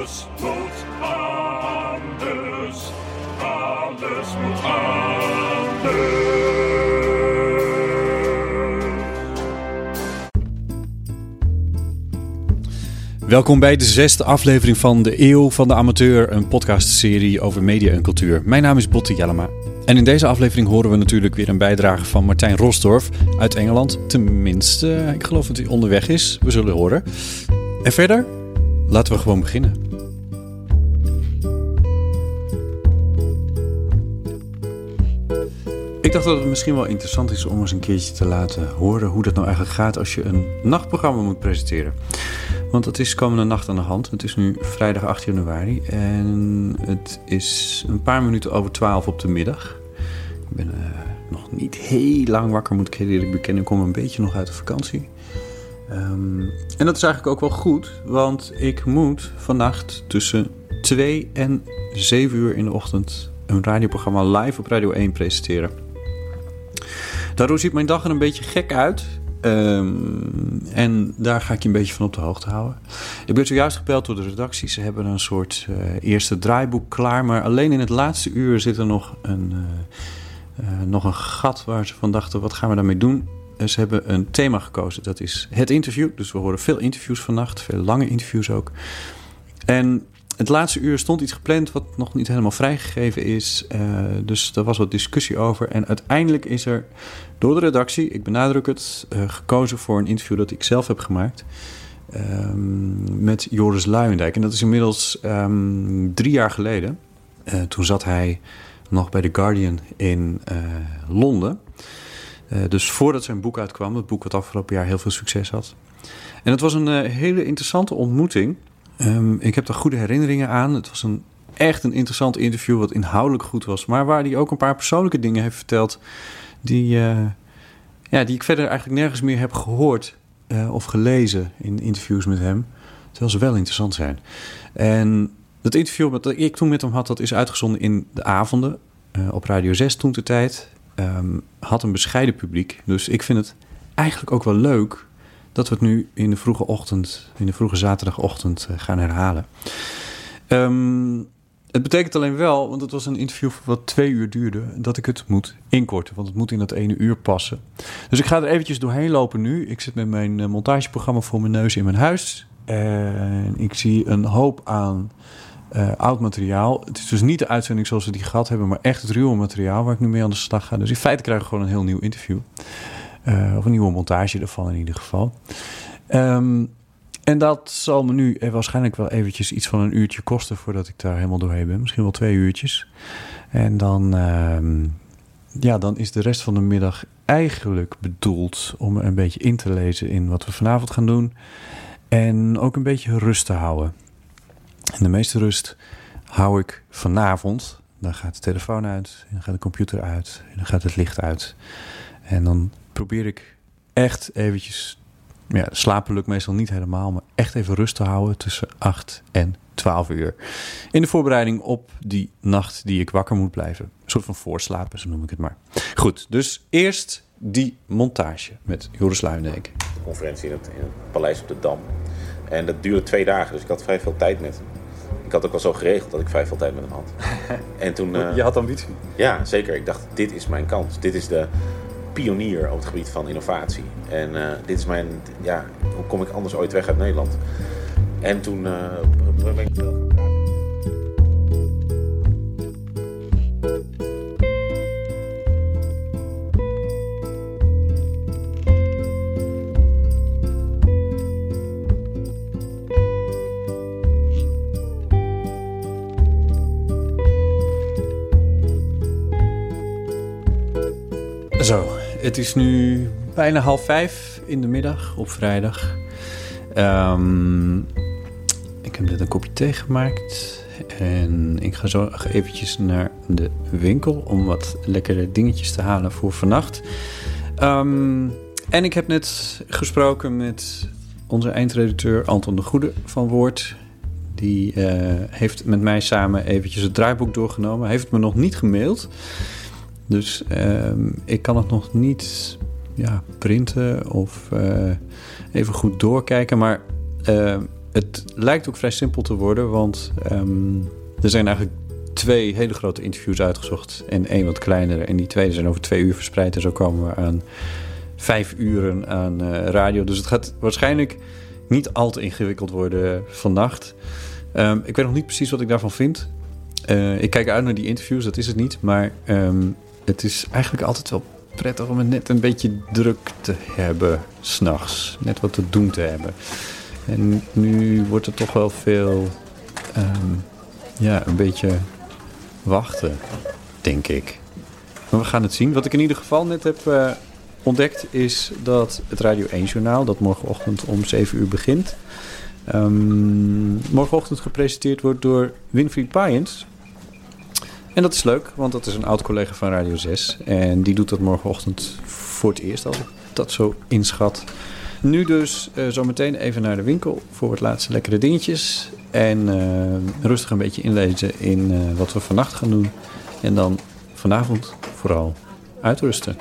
Alles moet anders. Moet anders. Welkom bij de zesde aflevering van De Eeuw van de Amateur, een podcastserie over media en cultuur. Mijn naam is Botte Jellema. En in deze aflevering horen we natuurlijk weer een bijdrage van Martijn Rosdorf uit Engeland. Tenminste, ik geloof dat hij onderweg is. We zullen horen. En verder, laten we gewoon beginnen. Ik dacht dat het misschien wel interessant is om eens een keertje te laten horen hoe dat nou eigenlijk gaat als je een nachtprogramma moet presenteren. Want het is komende nacht aan de hand. Het is nu vrijdag 8 januari en het is een paar minuten over 12 op de middag. Ik ben eh, nog niet heel lang wakker, moet ik eerlijk bekennen. Ik kom een beetje nog uit de vakantie. Ehm, en dat is eigenlijk ook wel goed, want ik moet vannacht tussen 2 en 7 uur in de ochtend een radioprogramma live op Radio 1 presenteren. Daardoor ziet mijn dag er een beetje gek uit. Ehm, en daar ga ik je een beetje van op de hoogte houden. Ik ben zojuist gebeld door de redactie. Ze hebben een soort eh, eerste draaiboek klaar. Maar alleen in het laatste uur zit er nog een, eh, eh, nog een gat waar ze van dachten: wat gaan we daarmee doen? ze hebben een thema gekozen. Dat is het interview. Dus we horen veel interviews vannacht. Veel lange interviews ook. En het laatste uur stond iets gepland wat nog niet helemaal vrijgegeven is. Uh, dus daar was wat discussie over. En uiteindelijk is er door de redactie, ik benadruk het, uh, gekozen voor een interview dat ik zelf heb gemaakt. Um, met Joris Luijendijk. En dat is inmiddels um, drie jaar geleden. Uh, toen zat hij nog bij The Guardian in Londen. dus voordat zijn boek uitkwam, het boek wat afgelopen jaar heel veel succes had. En het was een hele interessante ontmoeting. Um, ik heb er goede herinneringen aan. Het was een, echt een interessant interview, wat inhoudelijk goed was. Maar waar hij ook een paar persoonlijke dingen heeft verteld. Die, uh, ja, die ik verder eigenlijk nergens meer heb gehoord uh, of gelezen in interviews met hem. Terwijl ze wel interessant zijn. En dat interview dat ik toen met hem had, dat is uitgezonden in de avonden. Uh, op Radio 6 toen de tijd. Um, had een bescheiden publiek. Dus ik vind het eigenlijk ook wel leuk dat we het nu in de vroege ochtend, in de vroege zaterdagochtend uh, gaan herhalen. Um, het betekent alleen wel, want het was een interview wat twee uur duurde, dat ik het moet inkorten, want het moet in dat ene uur passen. Dus ik ga er eventjes doorheen lopen nu. Ik zit met mijn uh, montageprogramma voor mijn neus in mijn huis. En ik zie een hoop aan uh, oud materiaal. Het is dus niet de uitzending zoals we die gehad hebben, maar echt het ruwe materiaal waar ik nu mee aan de slag ga. Dus in feite krijg ik gewoon een heel nieuw interview. Uh, of een nieuwe montage ervan in ieder geval. Um, en dat zal me nu waarschijnlijk wel eventjes iets van een uurtje kosten voordat ik daar helemaal doorheen ben. Misschien wel twee uurtjes. En dan, uh, ja, dan is de rest van de middag eigenlijk bedoeld om een beetje in te lezen in wat we vanavond gaan doen. En ook een beetje rust te houden. En de meeste rust hou ik vanavond. Dan gaat de telefoon uit, dan gaat de computer uit, dan gaat het licht uit. En dan probeer ik echt eventjes... Ja, slapen lukt meestal niet helemaal, maar echt even rust te houden tussen 8 en 12 uur. In de voorbereiding op die nacht die ik wakker moet blijven. Een soort van voorslapen, zo noem ik het maar. Goed, dus eerst die montage met Joris Luijendijk. De conferentie in het, in het paleis op de Dam. En dat duurde twee dagen, dus ik had vrij veel tijd met hem. Ik had ook al zo geregeld dat ik vrij veel tijd met hem had. En toen, uh, Je had ambitie. Ja, zeker. Ik dacht, dit is mijn kans. Dit is de pionier op het gebied van innovatie. En uh, dit is mijn, ja, hoe kom ik anders ooit weg uit Nederland? En toen ben ik het is nu bijna half vijf in de middag op vrijdag. Ehm, ik heb net een kopje thee gemaakt. En ik ga zo eventjes naar de winkel om wat lekkere dingetjes te halen voor vannacht. Ehm, en ik heb net gesproken met onze eindredacteur Anton de Goede van Woord. Die eh, heeft met mij samen eventjes het draaiboek doorgenomen. Hij heeft me nog niet gemaild. Dus ehm, ik kan het nog niet ja, printen of eh, even goed doorkijken. Maar eh, het lijkt ook vrij simpel te worden, want ehm, er zijn eigenlijk twee hele grote interviews uitgezocht en één wat kleinere. En die tweede zijn over twee uur verspreid. En zo komen we aan vijf uren aan eh, radio. Dus het gaat waarschijnlijk niet al te ingewikkeld worden vannacht. Ehm, ik weet nog niet precies wat ik daarvan vind. ik kijk uit naar die interviews, dat is het niet. Maar het is eigenlijk altijd wel prettig om het net een beetje druk te hebben s'nachts. Net wat te doen te hebben. En nu wordt er toch wel veel, ehm, ja, een beetje wachten, denk ik. Maar we gaan het zien. Wat ik in ieder geval net heb uh, ontdekt is dat het Radio 1 journaal, dat morgenochtend om 7 uur begint, um, morgenochtend gepresenteerd wordt door Winfried Payens. En dat is leuk, want dat is een oud collega van Radio 6. En die doet dat morgenochtend voor het eerst, als ik dat zo inschat. Nu dus uh, zometeen even naar de winkel voor het laatste lekkere dingetjes. En uh, rustig een beetje inlezen in uh, wat we vannacht gaan doen. En dan vanavond vooral uitrusten.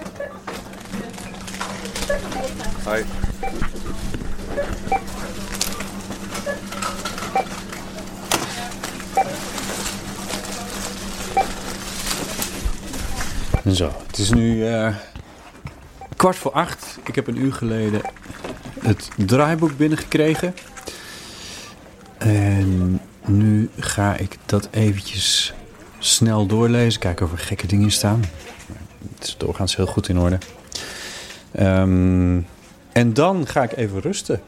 Hoi. Zo, het is nu uh, kwart voor acht. Ik heb een uur geleden het draaiboek binnengekregen. En nu ga ik dat eventjes snel doorlezen. Kijken of er gekke dingen staan. Het is doorgaans heel goed in orde. Um, en dan ga ik even rusten.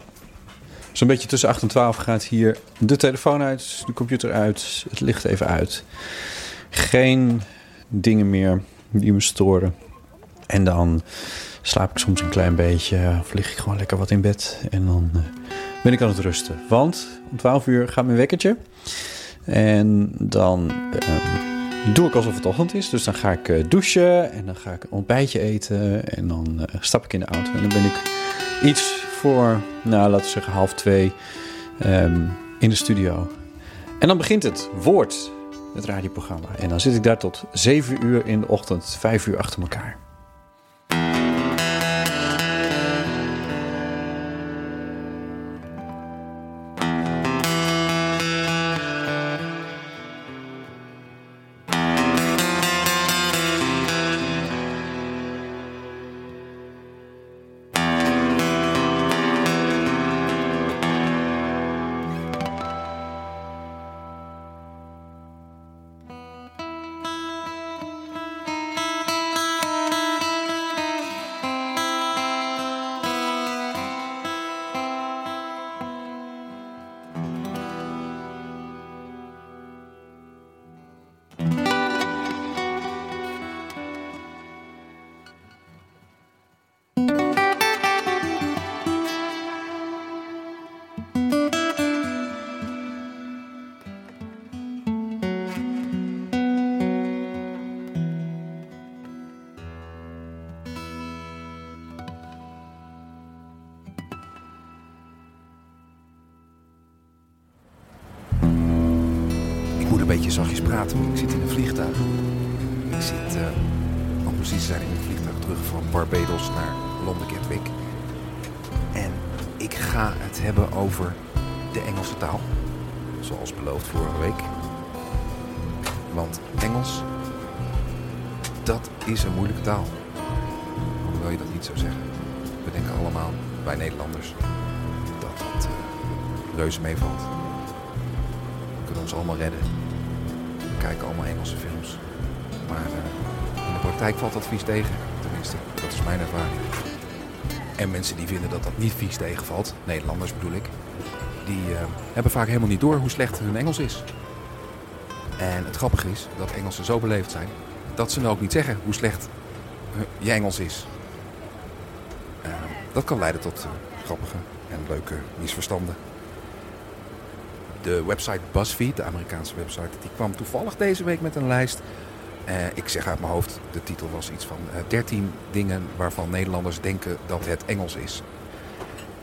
Zo'n beetje tussen 8 en 12 gaat hier de telefoon uit, de computer uit, het licht even uit. Geen dingen meer die me storen. En dan slaap ik soms een klein beetje of lig ik gewoon lekker wat in bed. En dan uh, ben ik aan het rusten. Want om 12 uur gaat mijn wekkertje. En dan uh, doe ik alsof het ochtend is. Dus dan ga ik uh, douchen en dan ga ik een ontbijtje eten. En dan stap ik in de auto. En dan ben ik iets voor, nou laten we zeggen half twee um, in de studio. En dan begint het woord het radioprogramma. En dan zit ik daar tot 7 uur in de ochtend, 5 uur achter elkaar. Beetje zachtjes praten, ik zit in een vliegtuig. Ik zit, uh, om precies te zijn, in een vliegtuig terug van Barbados naar Londen Gatwick. En ik ga het hebben over de Engelse taal. Zoals beloofd vorige week. Want Engels, dat is een moeilijke taal. Hoewel je dat niet zou zeggen. We denken allemaal, wij Nederlanders, dat dat uh, reuze meevalt. We kunnen ons allemaal redden kijken allemaal Engelse films. Maar uh, in de praktijk valt dat vies tegen. Tenminste, dat is mijn ervaring. En mensen die vinden dat dat niet vies tegenvalt, Nederlanders bedoel ik, die uh, hebben vaak helemaal niet door hoe slecht hun Engels is. En het grappige is dat Engelsen zo beleefd zijn dat ze nou ook niet zeggen hoe slecht je Engels is. Eh, dat kan leiden tot eh, grappige en leuke misverstanden. De website BuzzFeed, de Amerikaanse website, die kwam toevallig deze week met een lijst. Eh, ik zeg uit mijn hoofd, de titel was iets van eh 13 dingen waarvan Nederlanders denken dat het Engels is.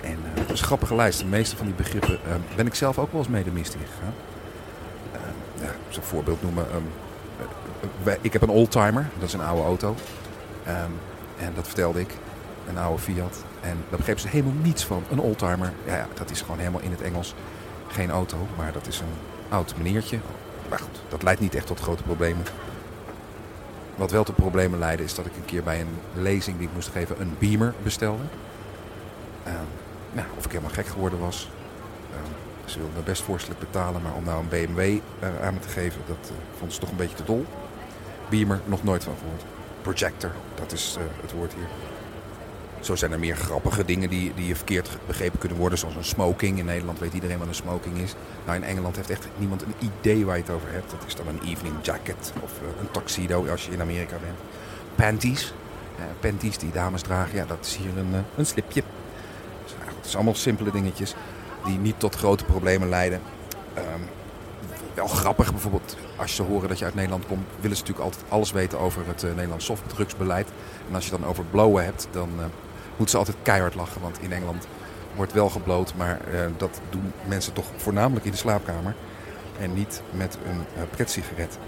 En eh, dat is een grappige lijst. De meeste van die begrippen eh, ben ik zelf ook wel eens mee de mist ingegaan. Eh, ja, zo'n voorbeeld noemen. ehm, eh, ik heb een oldtimer, dat is een oude auto. Ehm, en dat vertelde ik, een oude Fiat. En daar begrepen ze helemaal niets van. Een oldtimer, ja, dat is gewoon helemaal in het Engels geen auto, maar dat is een oud maniertje. Maar goed, dat leidt niet echt tot grote problemen. Wat wel tot problemen leidde is dat ik een keer bij een lezing die ik moest geven een Beamer bestelde. Ehm, nou, of ik helemaal gek geworden was. Ehm, ze wilden me best voorstelijk betalen, maar om nou een BMW eh, aan me te geven, dat eh, vonden ze toch een beetje te dol. Beamer, nog nooit van gehoord. Projector, dat is eh, het woord hier. Zo zijn er meer grappige dingen die, die verkeerd begrepen kunnen worden, zoals een smoking. In Nederland weet iedereen wat een smoking is. Nou, in Engeland heeft echt niemand een idee waar je het over hebt. Dat is dan een evening jacket of eh, een tuxedo als je in Amerika bent. Panties. Eh, panties die dames dragen, ja, dat is hier een, eh, een slipje. Dus, nou het zijn allemaal simpele dingetjes die niet tot grote problemen leiden. Ehm, wel grappig bijvoorbeeld, als ze horen dat je uit Nederland komt, willen ze natuurlijk altijd alles weten over het Nederlands softdrugsbeleid. En als je dan over blowen hebt, dan moeten ze altijd keihard lachen. Want in Engeland wordt wel gebloot, maar eh, dat doen mensen toch voornamelijk in de slaapkamer. En niet met een uh, pretsigaret,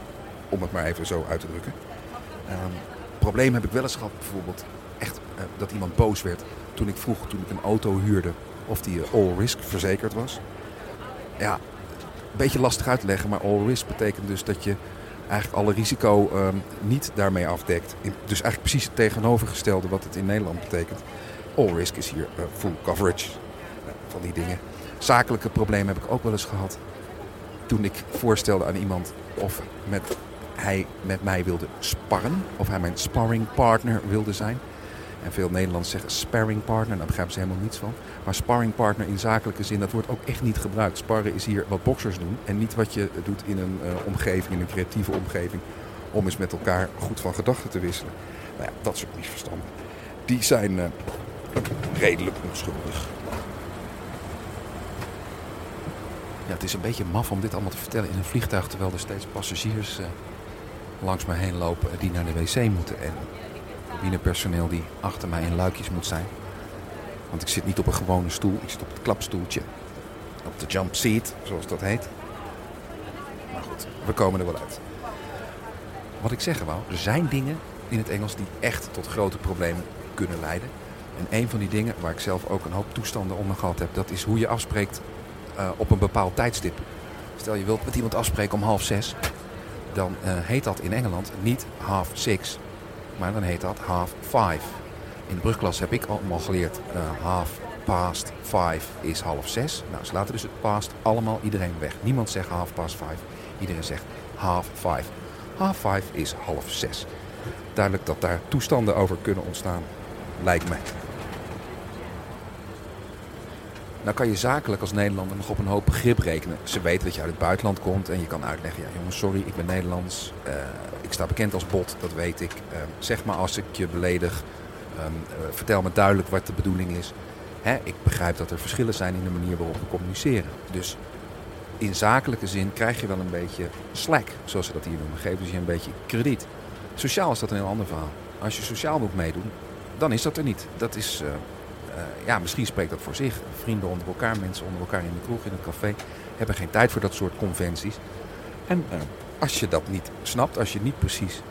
om het maar even zo uit te drukken. Ehm probleem heb ik wel eens gehad, bijvoorbeeld echt eh, dat iemand boos werd toen ik vroeg, toen ik een auto huurde, of die eh, all risk verzekerd was. Ja, een beetje lastig uit te leggen, maar all risk betekent dus dat je eigenlijk alle risico ehm, niet daarmee afdekt. Dus eigenlijk precies het tegenovergestelde wat het in Nederland betekent. All risk is hier eh, full coverage eh, van die dingen. Zakelijke problemen heb ik ook wel eens gehad. Toen ik voorstelde aan iemand of met, hij met mij wilde sparren, of hij mijn sparring partner wilde zijn. En veel Nederlanders zeggen sparring partner, daar begrijpen ze helemaal niets van. Maar sparring partner in zakelijke zin, dat wordt ook echt niet gebruikt. Sparren is hier wat boxers doen en niet wat je doet in een eh, omgeving, in een creatieve omgeving. Om eens met elkaar goed van gedachten te wisselen. Nou ja, dat soort misverstanden. Die zijn eh, redelijk onschuldig. Ja, het is een beetje maf om dit allemaal te vertellen in een vliegtuig... terwijl er steeds passagiers eh, langs me heen lopen die naar de wc moeten. En cabinepersoneel die achter mij in luikjes moet zijn. Want ik zit niet op een gewone stoel, ik zit op het klapstoeltje. Op de jump seat, zoals dat heet. Maar goed, we komen er wel uit. Wat ik zeggen wou, er zijn dingen in het Engels die echt tot grote problemen kunnen leiden. En een van die dingen waar ik zelf ook een hoop toestanden onder gehad heb, dat is hoe je afspreekt eh, op een bepaald tijdstip. Stel je wilt met iemand afspreken om half zes, dan eh, heet dat in Engeland niet half six, maar dan heet dat half five. In de brugklas heb ik allemaal geleerd, eh, half past five is half zes. Nou, ze laten dus het past allemaal iedereen weg. Niemand zegt half past five, iedereen zegt half five. Half five is half zes. Duidelijk dat daar toestanden over kunnen ontstaan, lijkt mij. Nou kan je zakelijk als Nederlander nog op een hoop begrip rekenen. Ze weten dat je uit het buitenland komt en je kan uitleggen... ja jongens, sorry, ik ben Nederlands. Eh, ik sta bekend als bot, dat weet ik. Eh, zeg maar als ik je beledig. Ehm, eh, vertel me duidelijk wat de bedoeling is. Hè, ik begrijp dat er verschillen zijn in de manier waarop we communiceren. Dus in zakelijke zin krijg je wel een beetje slack, zoals ze dat hier noemen. Geven ze je een beetje krediet. Sociaal is dat een heel ander verhaal. Als je sociaal moet meedoen, dan is dat er niet. Dat is... eh, ja, misschien spreekt dat voor zich. Vrienden onder elkaar, mensen onder elkaar in de kroeg, in het café, hebben geen tijd voor dat soort conventies. En eh, als je dat niet snapt, als je niet precies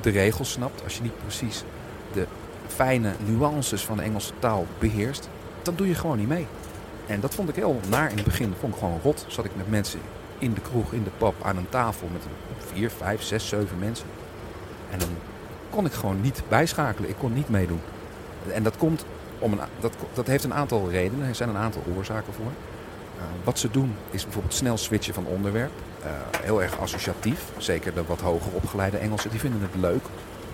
de regels snapt, als je niet precies de fijne nuances van de Engelse taal beheerst, dan doe je gewoon niet mee. En dat vond ik heel naar in het begin. Dat vond ik gewoon rot. Zat ik met mensen in de kroeg, in de pub, aan een tafel met vier, vijf, zes, zeven mensen. En dan kon ik gewoon niet bijschakelen. Ik kon niet meedoen. En dat komt om een, dat, dat heeft een aantal redenen. Er zijn een aantal oorzaken voor. Uh, wat ze doen is bijvoorbeeld snel switchen van onderwerp. Uh, heel erg associatief. Zeker de wat hoger opgeleide Engelsen. Die vinden het leuk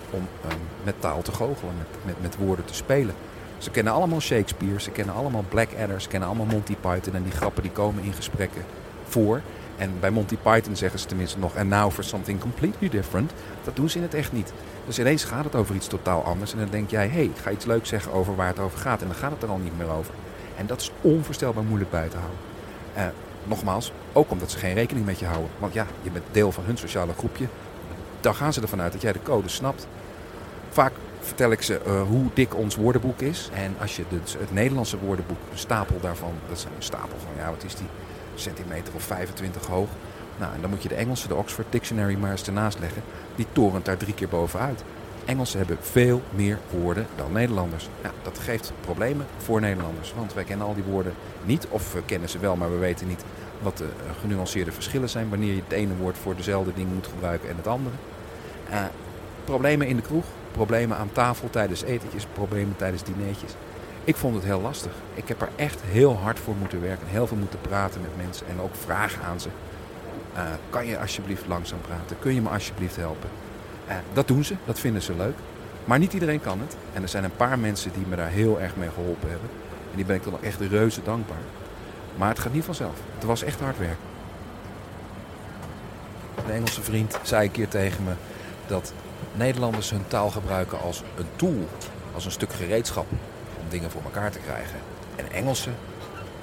om um, met taal te goochelen. Met, met, met woorden te spelen. Ze kennen allemaal Shakespeare. Ze kennen allemaal Blackadder. Ze kennen allemaal Monty Python. En die grappen die komen in gesprekken voor. En bij Monty Python zeggen ze tenminste nog... and now for something completely different. Dat doen ze in het echt niet. Dus ineens gaat het over iets totaal anders. En dan denk jij, hey, ik ga iets leuks zeggen over waar het over gaat. En dan gaat het er al niet meer over. En dat is onvoorstelbaar moeilijk bij te houden. Eh, nogmaals, ook omdat ze geen rekening met je houden. Want ja, je bent deel van hun sociale groepje. Dan gaan ze ervan uit dat jij de code snapt. Vaak vertel ik ze eh, hoe dik ons woordenboek is. En als je dus het Nederlandse woordenboek, een stapel daarvan, dat is een stapel van, ja, wat is die? Centimeter of 25 hoog. Nou, en dan moet je de Engelse, de Oxford Dictionary, maar eens ernaast leggen. Die torent daar drie keer bovenuit. Engelsen hebben veel meer woorden dan Nederlanders. Ja, dat geeft problemen voor Nederlanders. Want wij kennen al die woorden niet, of we kennen ze wel, maar we weten niet wat de eh, genuanceerde verschillen zijn. Wanneer je het ene woord voor dezelfde ding moet gebruiken en het andere. Eh, problemen in de kroeg, problemen aan tafel tijdens etentjes, problemen tijdens dineetjes. Ik vond het heel lastig. Ik heb er echt heel hard voor moeten werken. Heel veel moeten praten met mensen en ook vragen aan ze. Eh, kan je alsjeblieft langzaam praten? Kun je me alsjeblieft helpen? Uh, dat doen ze, dat vinden ze leuk. Maar niet iedereen kan het. En er zijn een paar mensen die me daar heel erg mee geholpen hebben. En die ben ik dan ook echt reuze dankbaar. Maar het gaat niet vanzelf. Het was echt hard werk. Een Engelse vriend zei een keer tegen me dat Nederlanders hun taal gebruiken als een tool, als een stuk gereedschap dingen voor elkaar te krijgen. En Engelsen,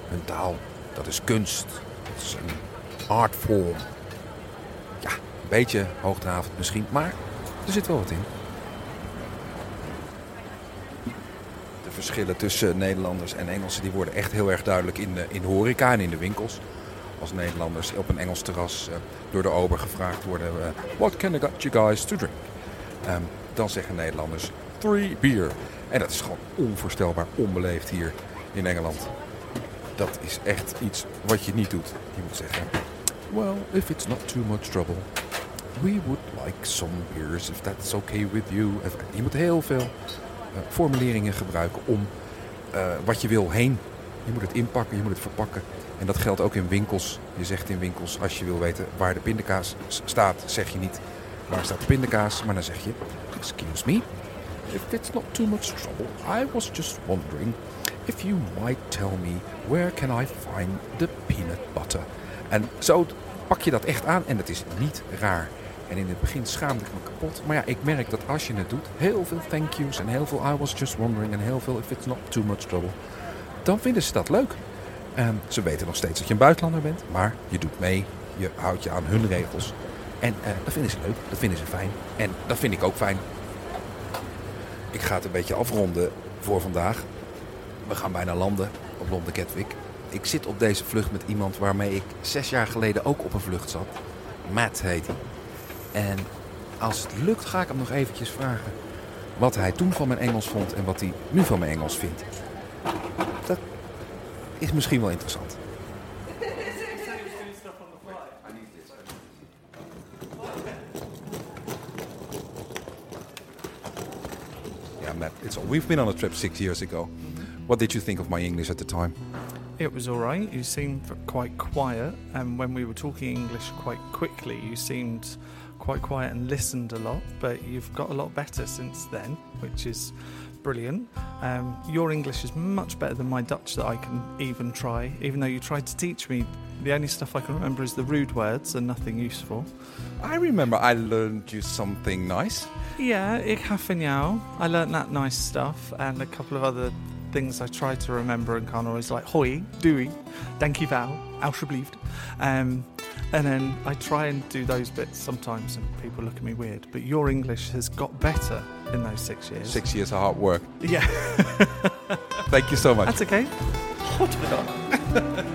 hun taal, dat is kunst. Dat is een artform. Ja, een beetje hoogdravend misschien, maar er zit wel wat in. De verschillen tussen Nederlanders en Engelsen die worden echt heel erg duidelijk in de, in horeca en in de winkels. Als Nederlanders op een Engels terras uh, door de ober gevraagd worden... Uh, What can I get you guys to drink? Um, dan zeggen Nederlanders three beer. En dat is gewoon onvoorstelbaar onbeleefd hier in Engeland. Dat is echt iets wat je niet doet. Je moet zeggen, well, if it's not too much trouble, we would like some beers if that's okay with you. Je moet heel veel uh, formuleringen gebruiken om uh, wat je wil heen. Je moet het inpakken, je moet het verpakken. En dat geldt ook in winkels. Je zegt in winkels, als je wil weten waar de pindakaas staat, zeg je niet waar staat de pindakaas, maar dan zeg je, excuse me, if it's not too much trouble, I was just wondering if you might tell me where can I find the peanut butter. En zo pak je dat echt aan en het is niet raar. En in het begin schaamde ik me kapot. Maar ja, ik merk dat als je het doet, heel veel thank yous en heel veel I was just wondering en heel veel if it's not too much trouble. Dan vinden ze dat leuk. En ze weten nog steeds dat je een buitenlander bent, maar je doet mee, je houdt je aan hun regels. En uh, dat vinden ze leuk, dat vinden ze fijn. En dat vind ik ook fijn. Ik ga het een beetje afronden voor vandaag. We gaan bijna landen op Londen Gatwick. Ik zit op deze vlucht met iemand waarmee ik zes jaar geleden ook op een vlucht zat. Matt heet hij. En als het lukt ga ik hem nog eventjes vragen wat hij toen van mijn Engels vond en wat hij nu van mijn Engels vindt. Dat is misschien wel interessant. We've been on a trip six years ago. Mm-hmm. What did you think of my English at the time? It was all right. You seemed quite quiet, and when we were talking English quite quickly, you seemed quite quiet and listened a lot. But you've got a lot better since then, which is brilliant. Um, your English is much better than my Dutch that I can even try. Even though you tried to teach me, the only stuff I can remember is the rude words and nothing useful. I remember I learned you something nice. Yeah, ik van jou. I learnt that nice stuff and a couple of other things I try to remember and can't always like hoi, doei, dankjewel, alsjeblieft. Um, and then I try and do those bits sometimes and people look at me weird. But your English has got better in those six years. Six years of hard work. Yeah. Thank you so much. That's okay. Godverdomme. Ze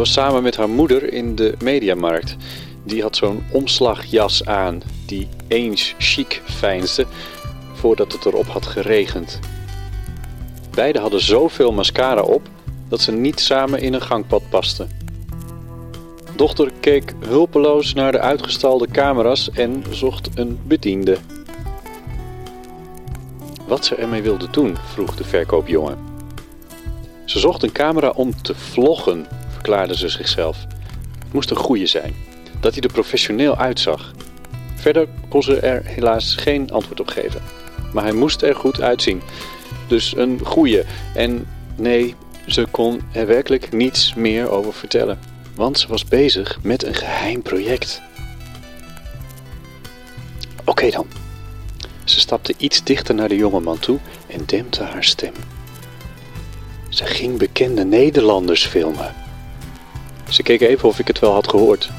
was samen met haar moeder in de mediamarkt. Die had zo'n omslagjas aan die eens chic veinsde voordat het erop had geregend. Beiden hadden zoveel mascara op dat ze niet samen in een gangpad pasten. Dochter keek hulpeloos naar de uitgestalde camera's en zocht een bediende. wat ze ermee wilde doen, vroeg de verkoopjongen. Ze zocht een camera om te vloggen, verklaarde ze zichzelf. Het moest een goede zijn, dat hij er professioneel uitzag. Verder kon ze er helaas geen antwoord op geven. Maar hij moest er goed uitzien. Dus een goede. En nee, ze kon er werkelijk niets meer over vertellen. Want ze was bezig met een geheim project. Oké dan. Ze stapte iets dichter naar de jongeman toe en dempte haar stem. Ze ging bekende Nederlanders filmen. Ze keek even of ik het wel had gehoord.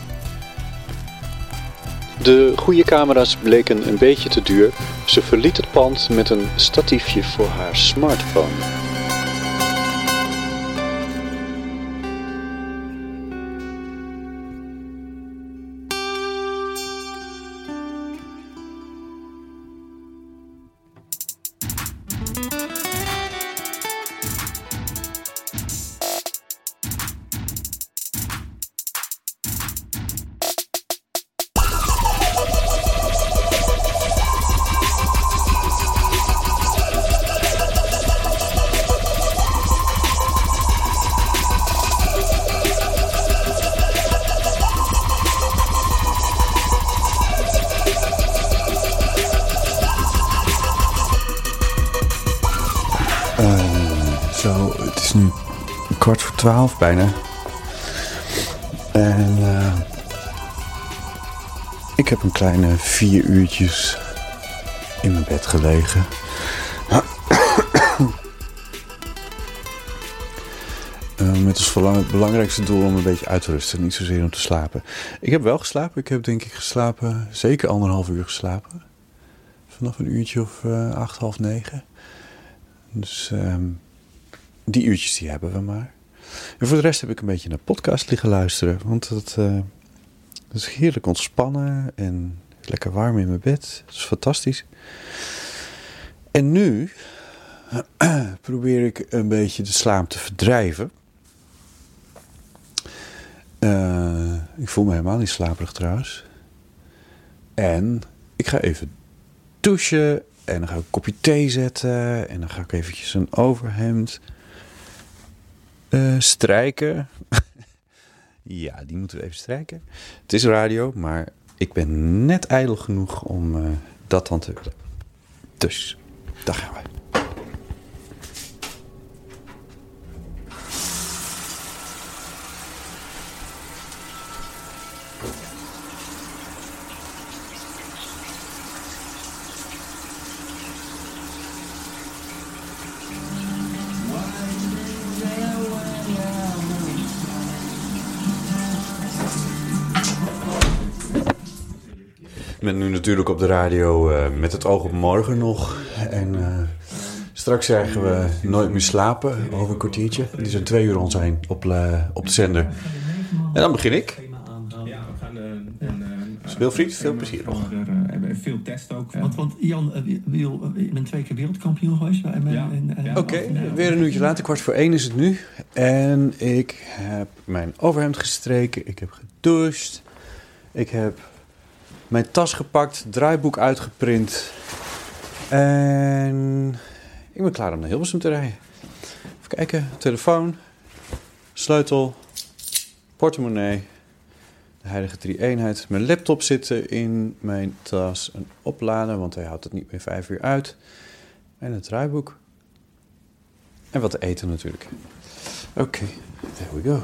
De goede camera's bleken een beetje te duur. Ze verliet het pand met een statiefje voor haar smartphone. Twaalf bijna. En eh, ik heb een kleine vier uurtjes in mijn bed gelegen. Eh, met als belangrijkste doel om een beetje uit te rusten, niet zozeer om te slapen. Ik heb wel geslapen. Ik heb denk ik geslapen, zeker anderhalf uur geslapen. Vanaf een uurtje of eh, acht, half negen. Dus ehm, die uurtjes die hebben we maar. En voor de rest heb ik een beetje naar podcast liggen luisteren. Want eh, dat is heerlijk ontspannen en lekker warm in mijn bed. Dat is fantastisch. En nu probeer ik een beetje de slaap te verdrijven. Eh, ik voel me helemaal niet slaperig trouwens. En ik ga even douchen. En dan ga ik een kopje thee zetten. En dan ga ik eventjes een overhemd eh, strijken. ja, die moeten we even strijken. Het is radio, maar ik ben net ijdel genoeg om eh, dat dan te willen. Dus, daar gaan we. Natuurlijk op de radio eh, met het oog op morgen nog. En eh, straks zeggen we nooit meer slapen over een kwartiertje. Die zijn twee uur ons heen op, eh, op de zender. En dan begin ik. Ja, we gaan een. een, een Wilfried, veel plezier nog. veel testen ook. Want, want Jan, wil, je bent twee keer wereldkampioen geweest. Ja. eh, Oké, weer een uurtje later, kwart voor één is het nu. En ik heb mijn overhemd gestreken, ik heb gedoucht. Ik heb mijn tas gepakt, draaiboek uitgeprint. En ik ben klaar om naar Hilversum te rijden. Even kijken, telefoon, sleutel, portemonnee, de heilige drie-eenheid. Mijn laptop zitten in mijn tas, een oplader, want hij houdt het niet meer vijf uur uit. En het draaiboek. En wat te eten natuurlijk. Oké, there we go.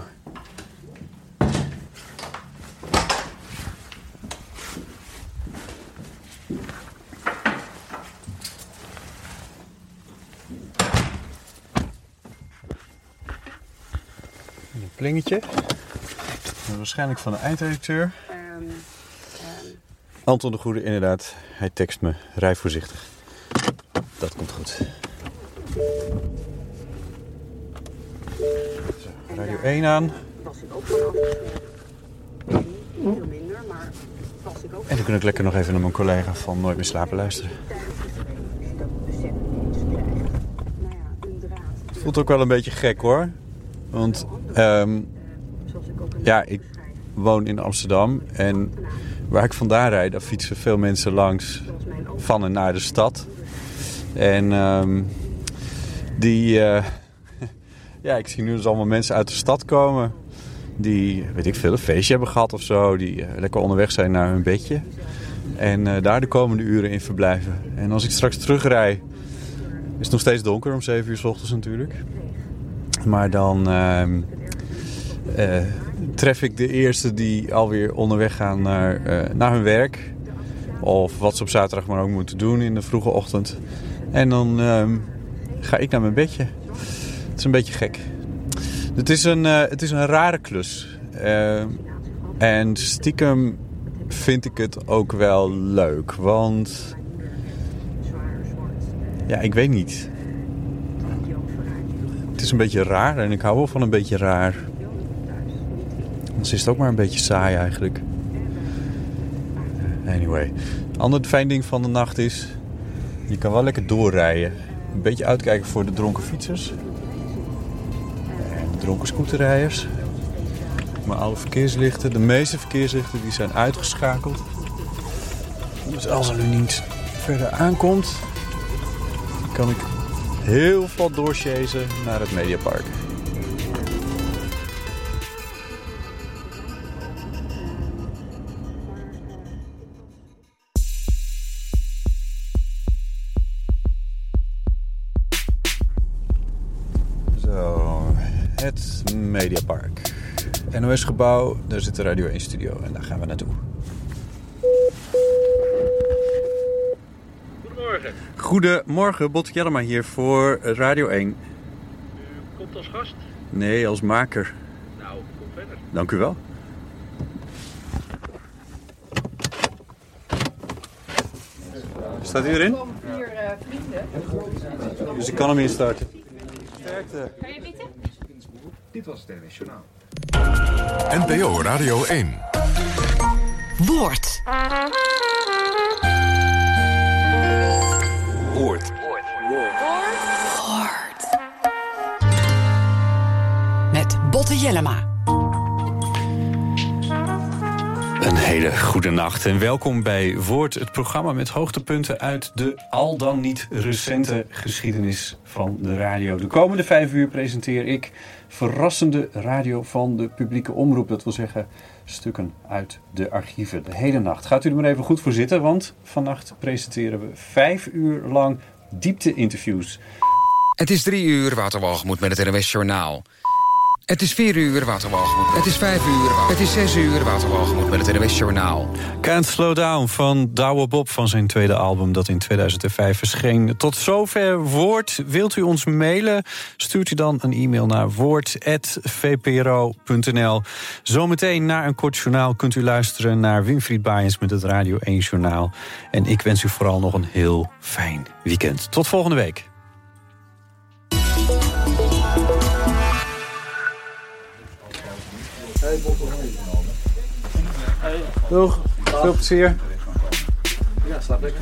Een plingetje. Waarschijnlijk van de eindredacteur. Anton de Goede, inderdaad. Hij tekst me. Rij voorzichtig. Dat komt goed. Zo, radio 1 aan. was ik ook van afgesneden. Nee, veel minder, maar was ik ook En dan kan ik lekker nog even naar mijn collega van Nooit meer slapen luisteren. krijgen. Nou voelt ook wel een beetje gek hoor. Want ehm, een ja, ik woon in Amsterdam. En waar ik vandaan rijd, daar fietsen veel mensen langs van en naar de stad. En ehm, die... eh, ja, ik zie nu dus allemaal mensen uit de stad komen. Die, weet ik veel, een feestje hebben gehad of zo. Die eh, lekker onderweg zijn naar hun bedje. En eh, daar de komende uren in verblijven. En als ik straks terugrij, is het nog steeds donker om 7 uur s ochtends natuurlijk. Maar dan eh, tref ik de eerste die alweer onderweg gaan naar, eh, naar hun werk. Of wat ze op zaterdag maar ook moeten doen in de vroege ochtend. En dan ehm, ga ik naar mijn bedje. Het is een beetje gek. Het is een, eh, het is een rare klus. En stiekem vind ik het ook wel leuk. Want... Ja, ik weet niet. Het is een beetje raar en ik hou wel van een beetje raar. Is het ook maar een beetje saai eigenlijk. Anyway. Ander fijn ding van de nacht is... Je kan wel lekker doorrijden. Een beetje uitkijken voor de dronken fietsers. En de dronken scooterrijders. Maar alle verkeerslichten, de meeste verkeerslichten, die zijn uitgeschakeld. Dus als er nu niet verder aankomt... kan ik heel vlot doorchasen naar het Mediapark. Het Mediapark. NOS-gebouw, daar zit de Radio 1 studio en daar gaan we naartoe. Goedemorgen. Goedemorgen, Bot Jellema hier voor Radio 1. Komt als gast? Nee, als maker. Nou, kom verder. Dank u wel. Staat u erin? vier uh, vrienden. Dus ik kan hem instarten. Sterkte. Kan je? Dit was het NWS Journaal. NPO Radio 1. Woord. Woord. Woord. Met Botte Jellema. Hele goede nacht en welkom bij Woord, het programma met hoogtepunten uit de al dan niet recente geschiedenis van de radio. De komende vijf uur presenteer ik verrassende radio van de publieke omroep. Dat wil zeggen stukken uit de archieven. De hele nacht. Gaat u er maar even goed voor zitten, want vannacht presenteren we vijf uur lang diepte-interviews. Het is drie uur, Waterwalgemoed met het NWS Journaal. Het is vier uur, Waterwalgemoed. Het is vijf uur. Het is zes uur, Waterwalgemoed met het NWS Journaal. Can't Slow Down van Douwe Bob van zijn tweede album dat in 2005 verscheen. Tot zover Woord. Wilt u ons mailen? Stuurt u dan een e-mail naar woord.vpro.nl. Zometeen na een kort journaal kunt u luisteren naar Winfried Baaiens met het Radio 1 Journaal. En ik wens u vooral nog een heel fijn weekend. Tot volgende week. Doeg, veel plezier. Ja, slaap lekker.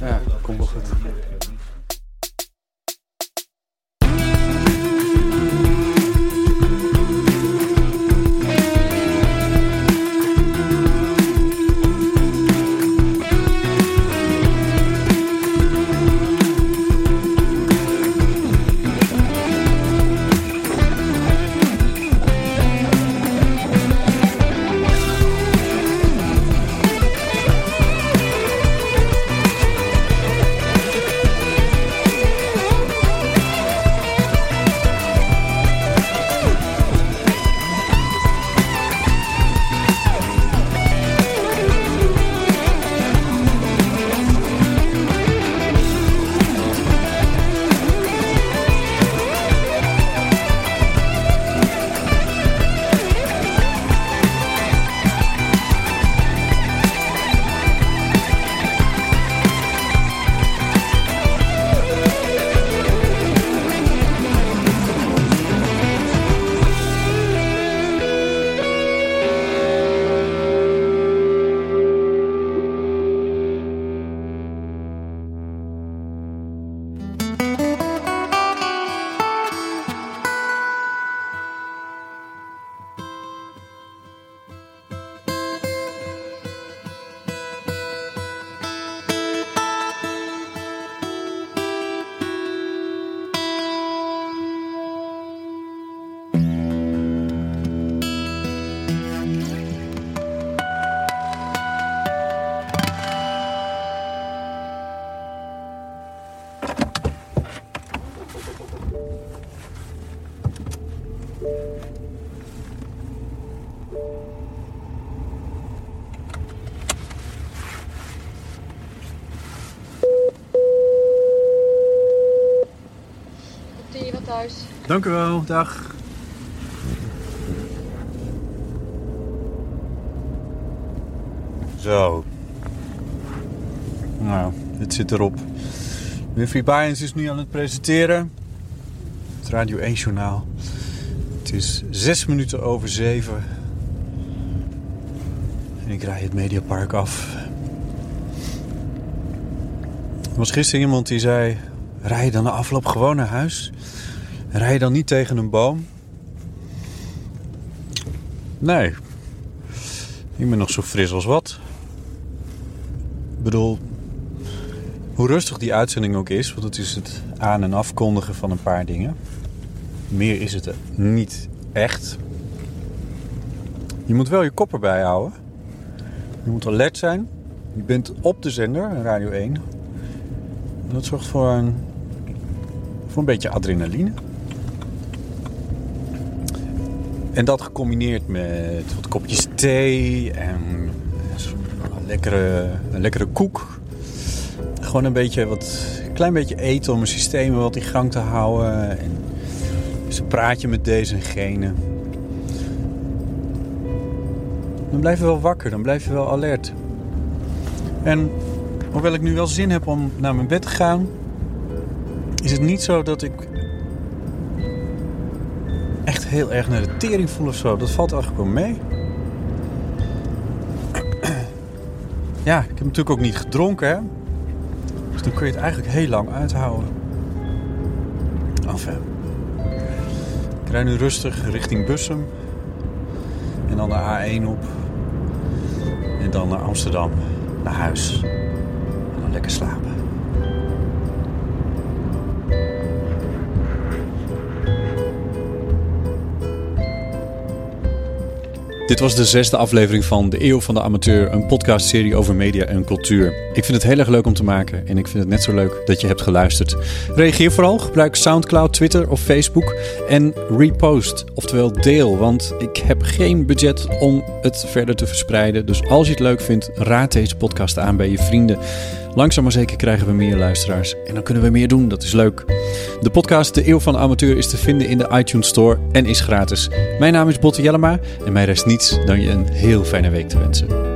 Ja, komt wel goed. Dank u wel, dag. Zo. Nou, het zit erop. Winfried Baaiens is nu aan het presenteren. Het Radio 1-journaal. Het is zes minuten over zeven. En ik rij het Mediapark af. Er was gisteren iemand die zei... Rij dan de afloop gewoon naar huis? Rij je dan niet tegen een boom? Nee. Ik ben nog zo fris als wat. Ik bedoel, hoe rustig die uitzending ook is, want het is het aan- en afkondigen van een paar dingen. Meer is het niet echt. Je moet wel je kop erbij houden. Je moet alert zijn. Je bent op de zender, Radio 1. Dat zorgt voor een, voor een beetje adrenaline. En dat gecombineerd met wat kopjes thee en een lekkere, een lekkere koek. Gewoon een beetje wat, een klein beetje eten om een systeem wat in gang te houden. En dus een praatje met deze en gene. Dan blijf je wel wakker, dan blijf je wel alert. En hoewel ik nu wel zin heb om naar mijn bed te gaan, is het niet zo dat ik heel erg naar de tering voel of zo. Dat valt eigenlijk wel mee. Ja, ik heb natuurlijk ook niet gedronken, hè. Dus dan kun je het eigenlijk heel lang uithouden. Enfin. Ik rijd nu rustig richting Bussum. En dan de A1 op. En dan naar Amsterdam. Naar huis. En dan lekker slapen. Dit was de zesde aflevering van De Eeuw van de Amateur, een podcastserie over media en cultuur. Ik vind het heel erg leuk om te maken en ik vind het net zo leuk dat je hebt geluisterd. Reageer vooral, gebruik Soundcloud, Twitter of Facebook en repost, oftewel deel, want ik heb geen budget om het verder te verspreiden. Dus als je het leuk vindt, raad deze podcast aan bij je vrienden. Langzaam maar zeker krijgen we meer luisteraars en dan kunnen we meer doen, dat is leuk. De podcast De Eeuw van de Amateur is te vinden in de iTunes Store en is gratis. Mijn naam is Botte Jellema en mij rest niets dan je een heel fijne week te wensen.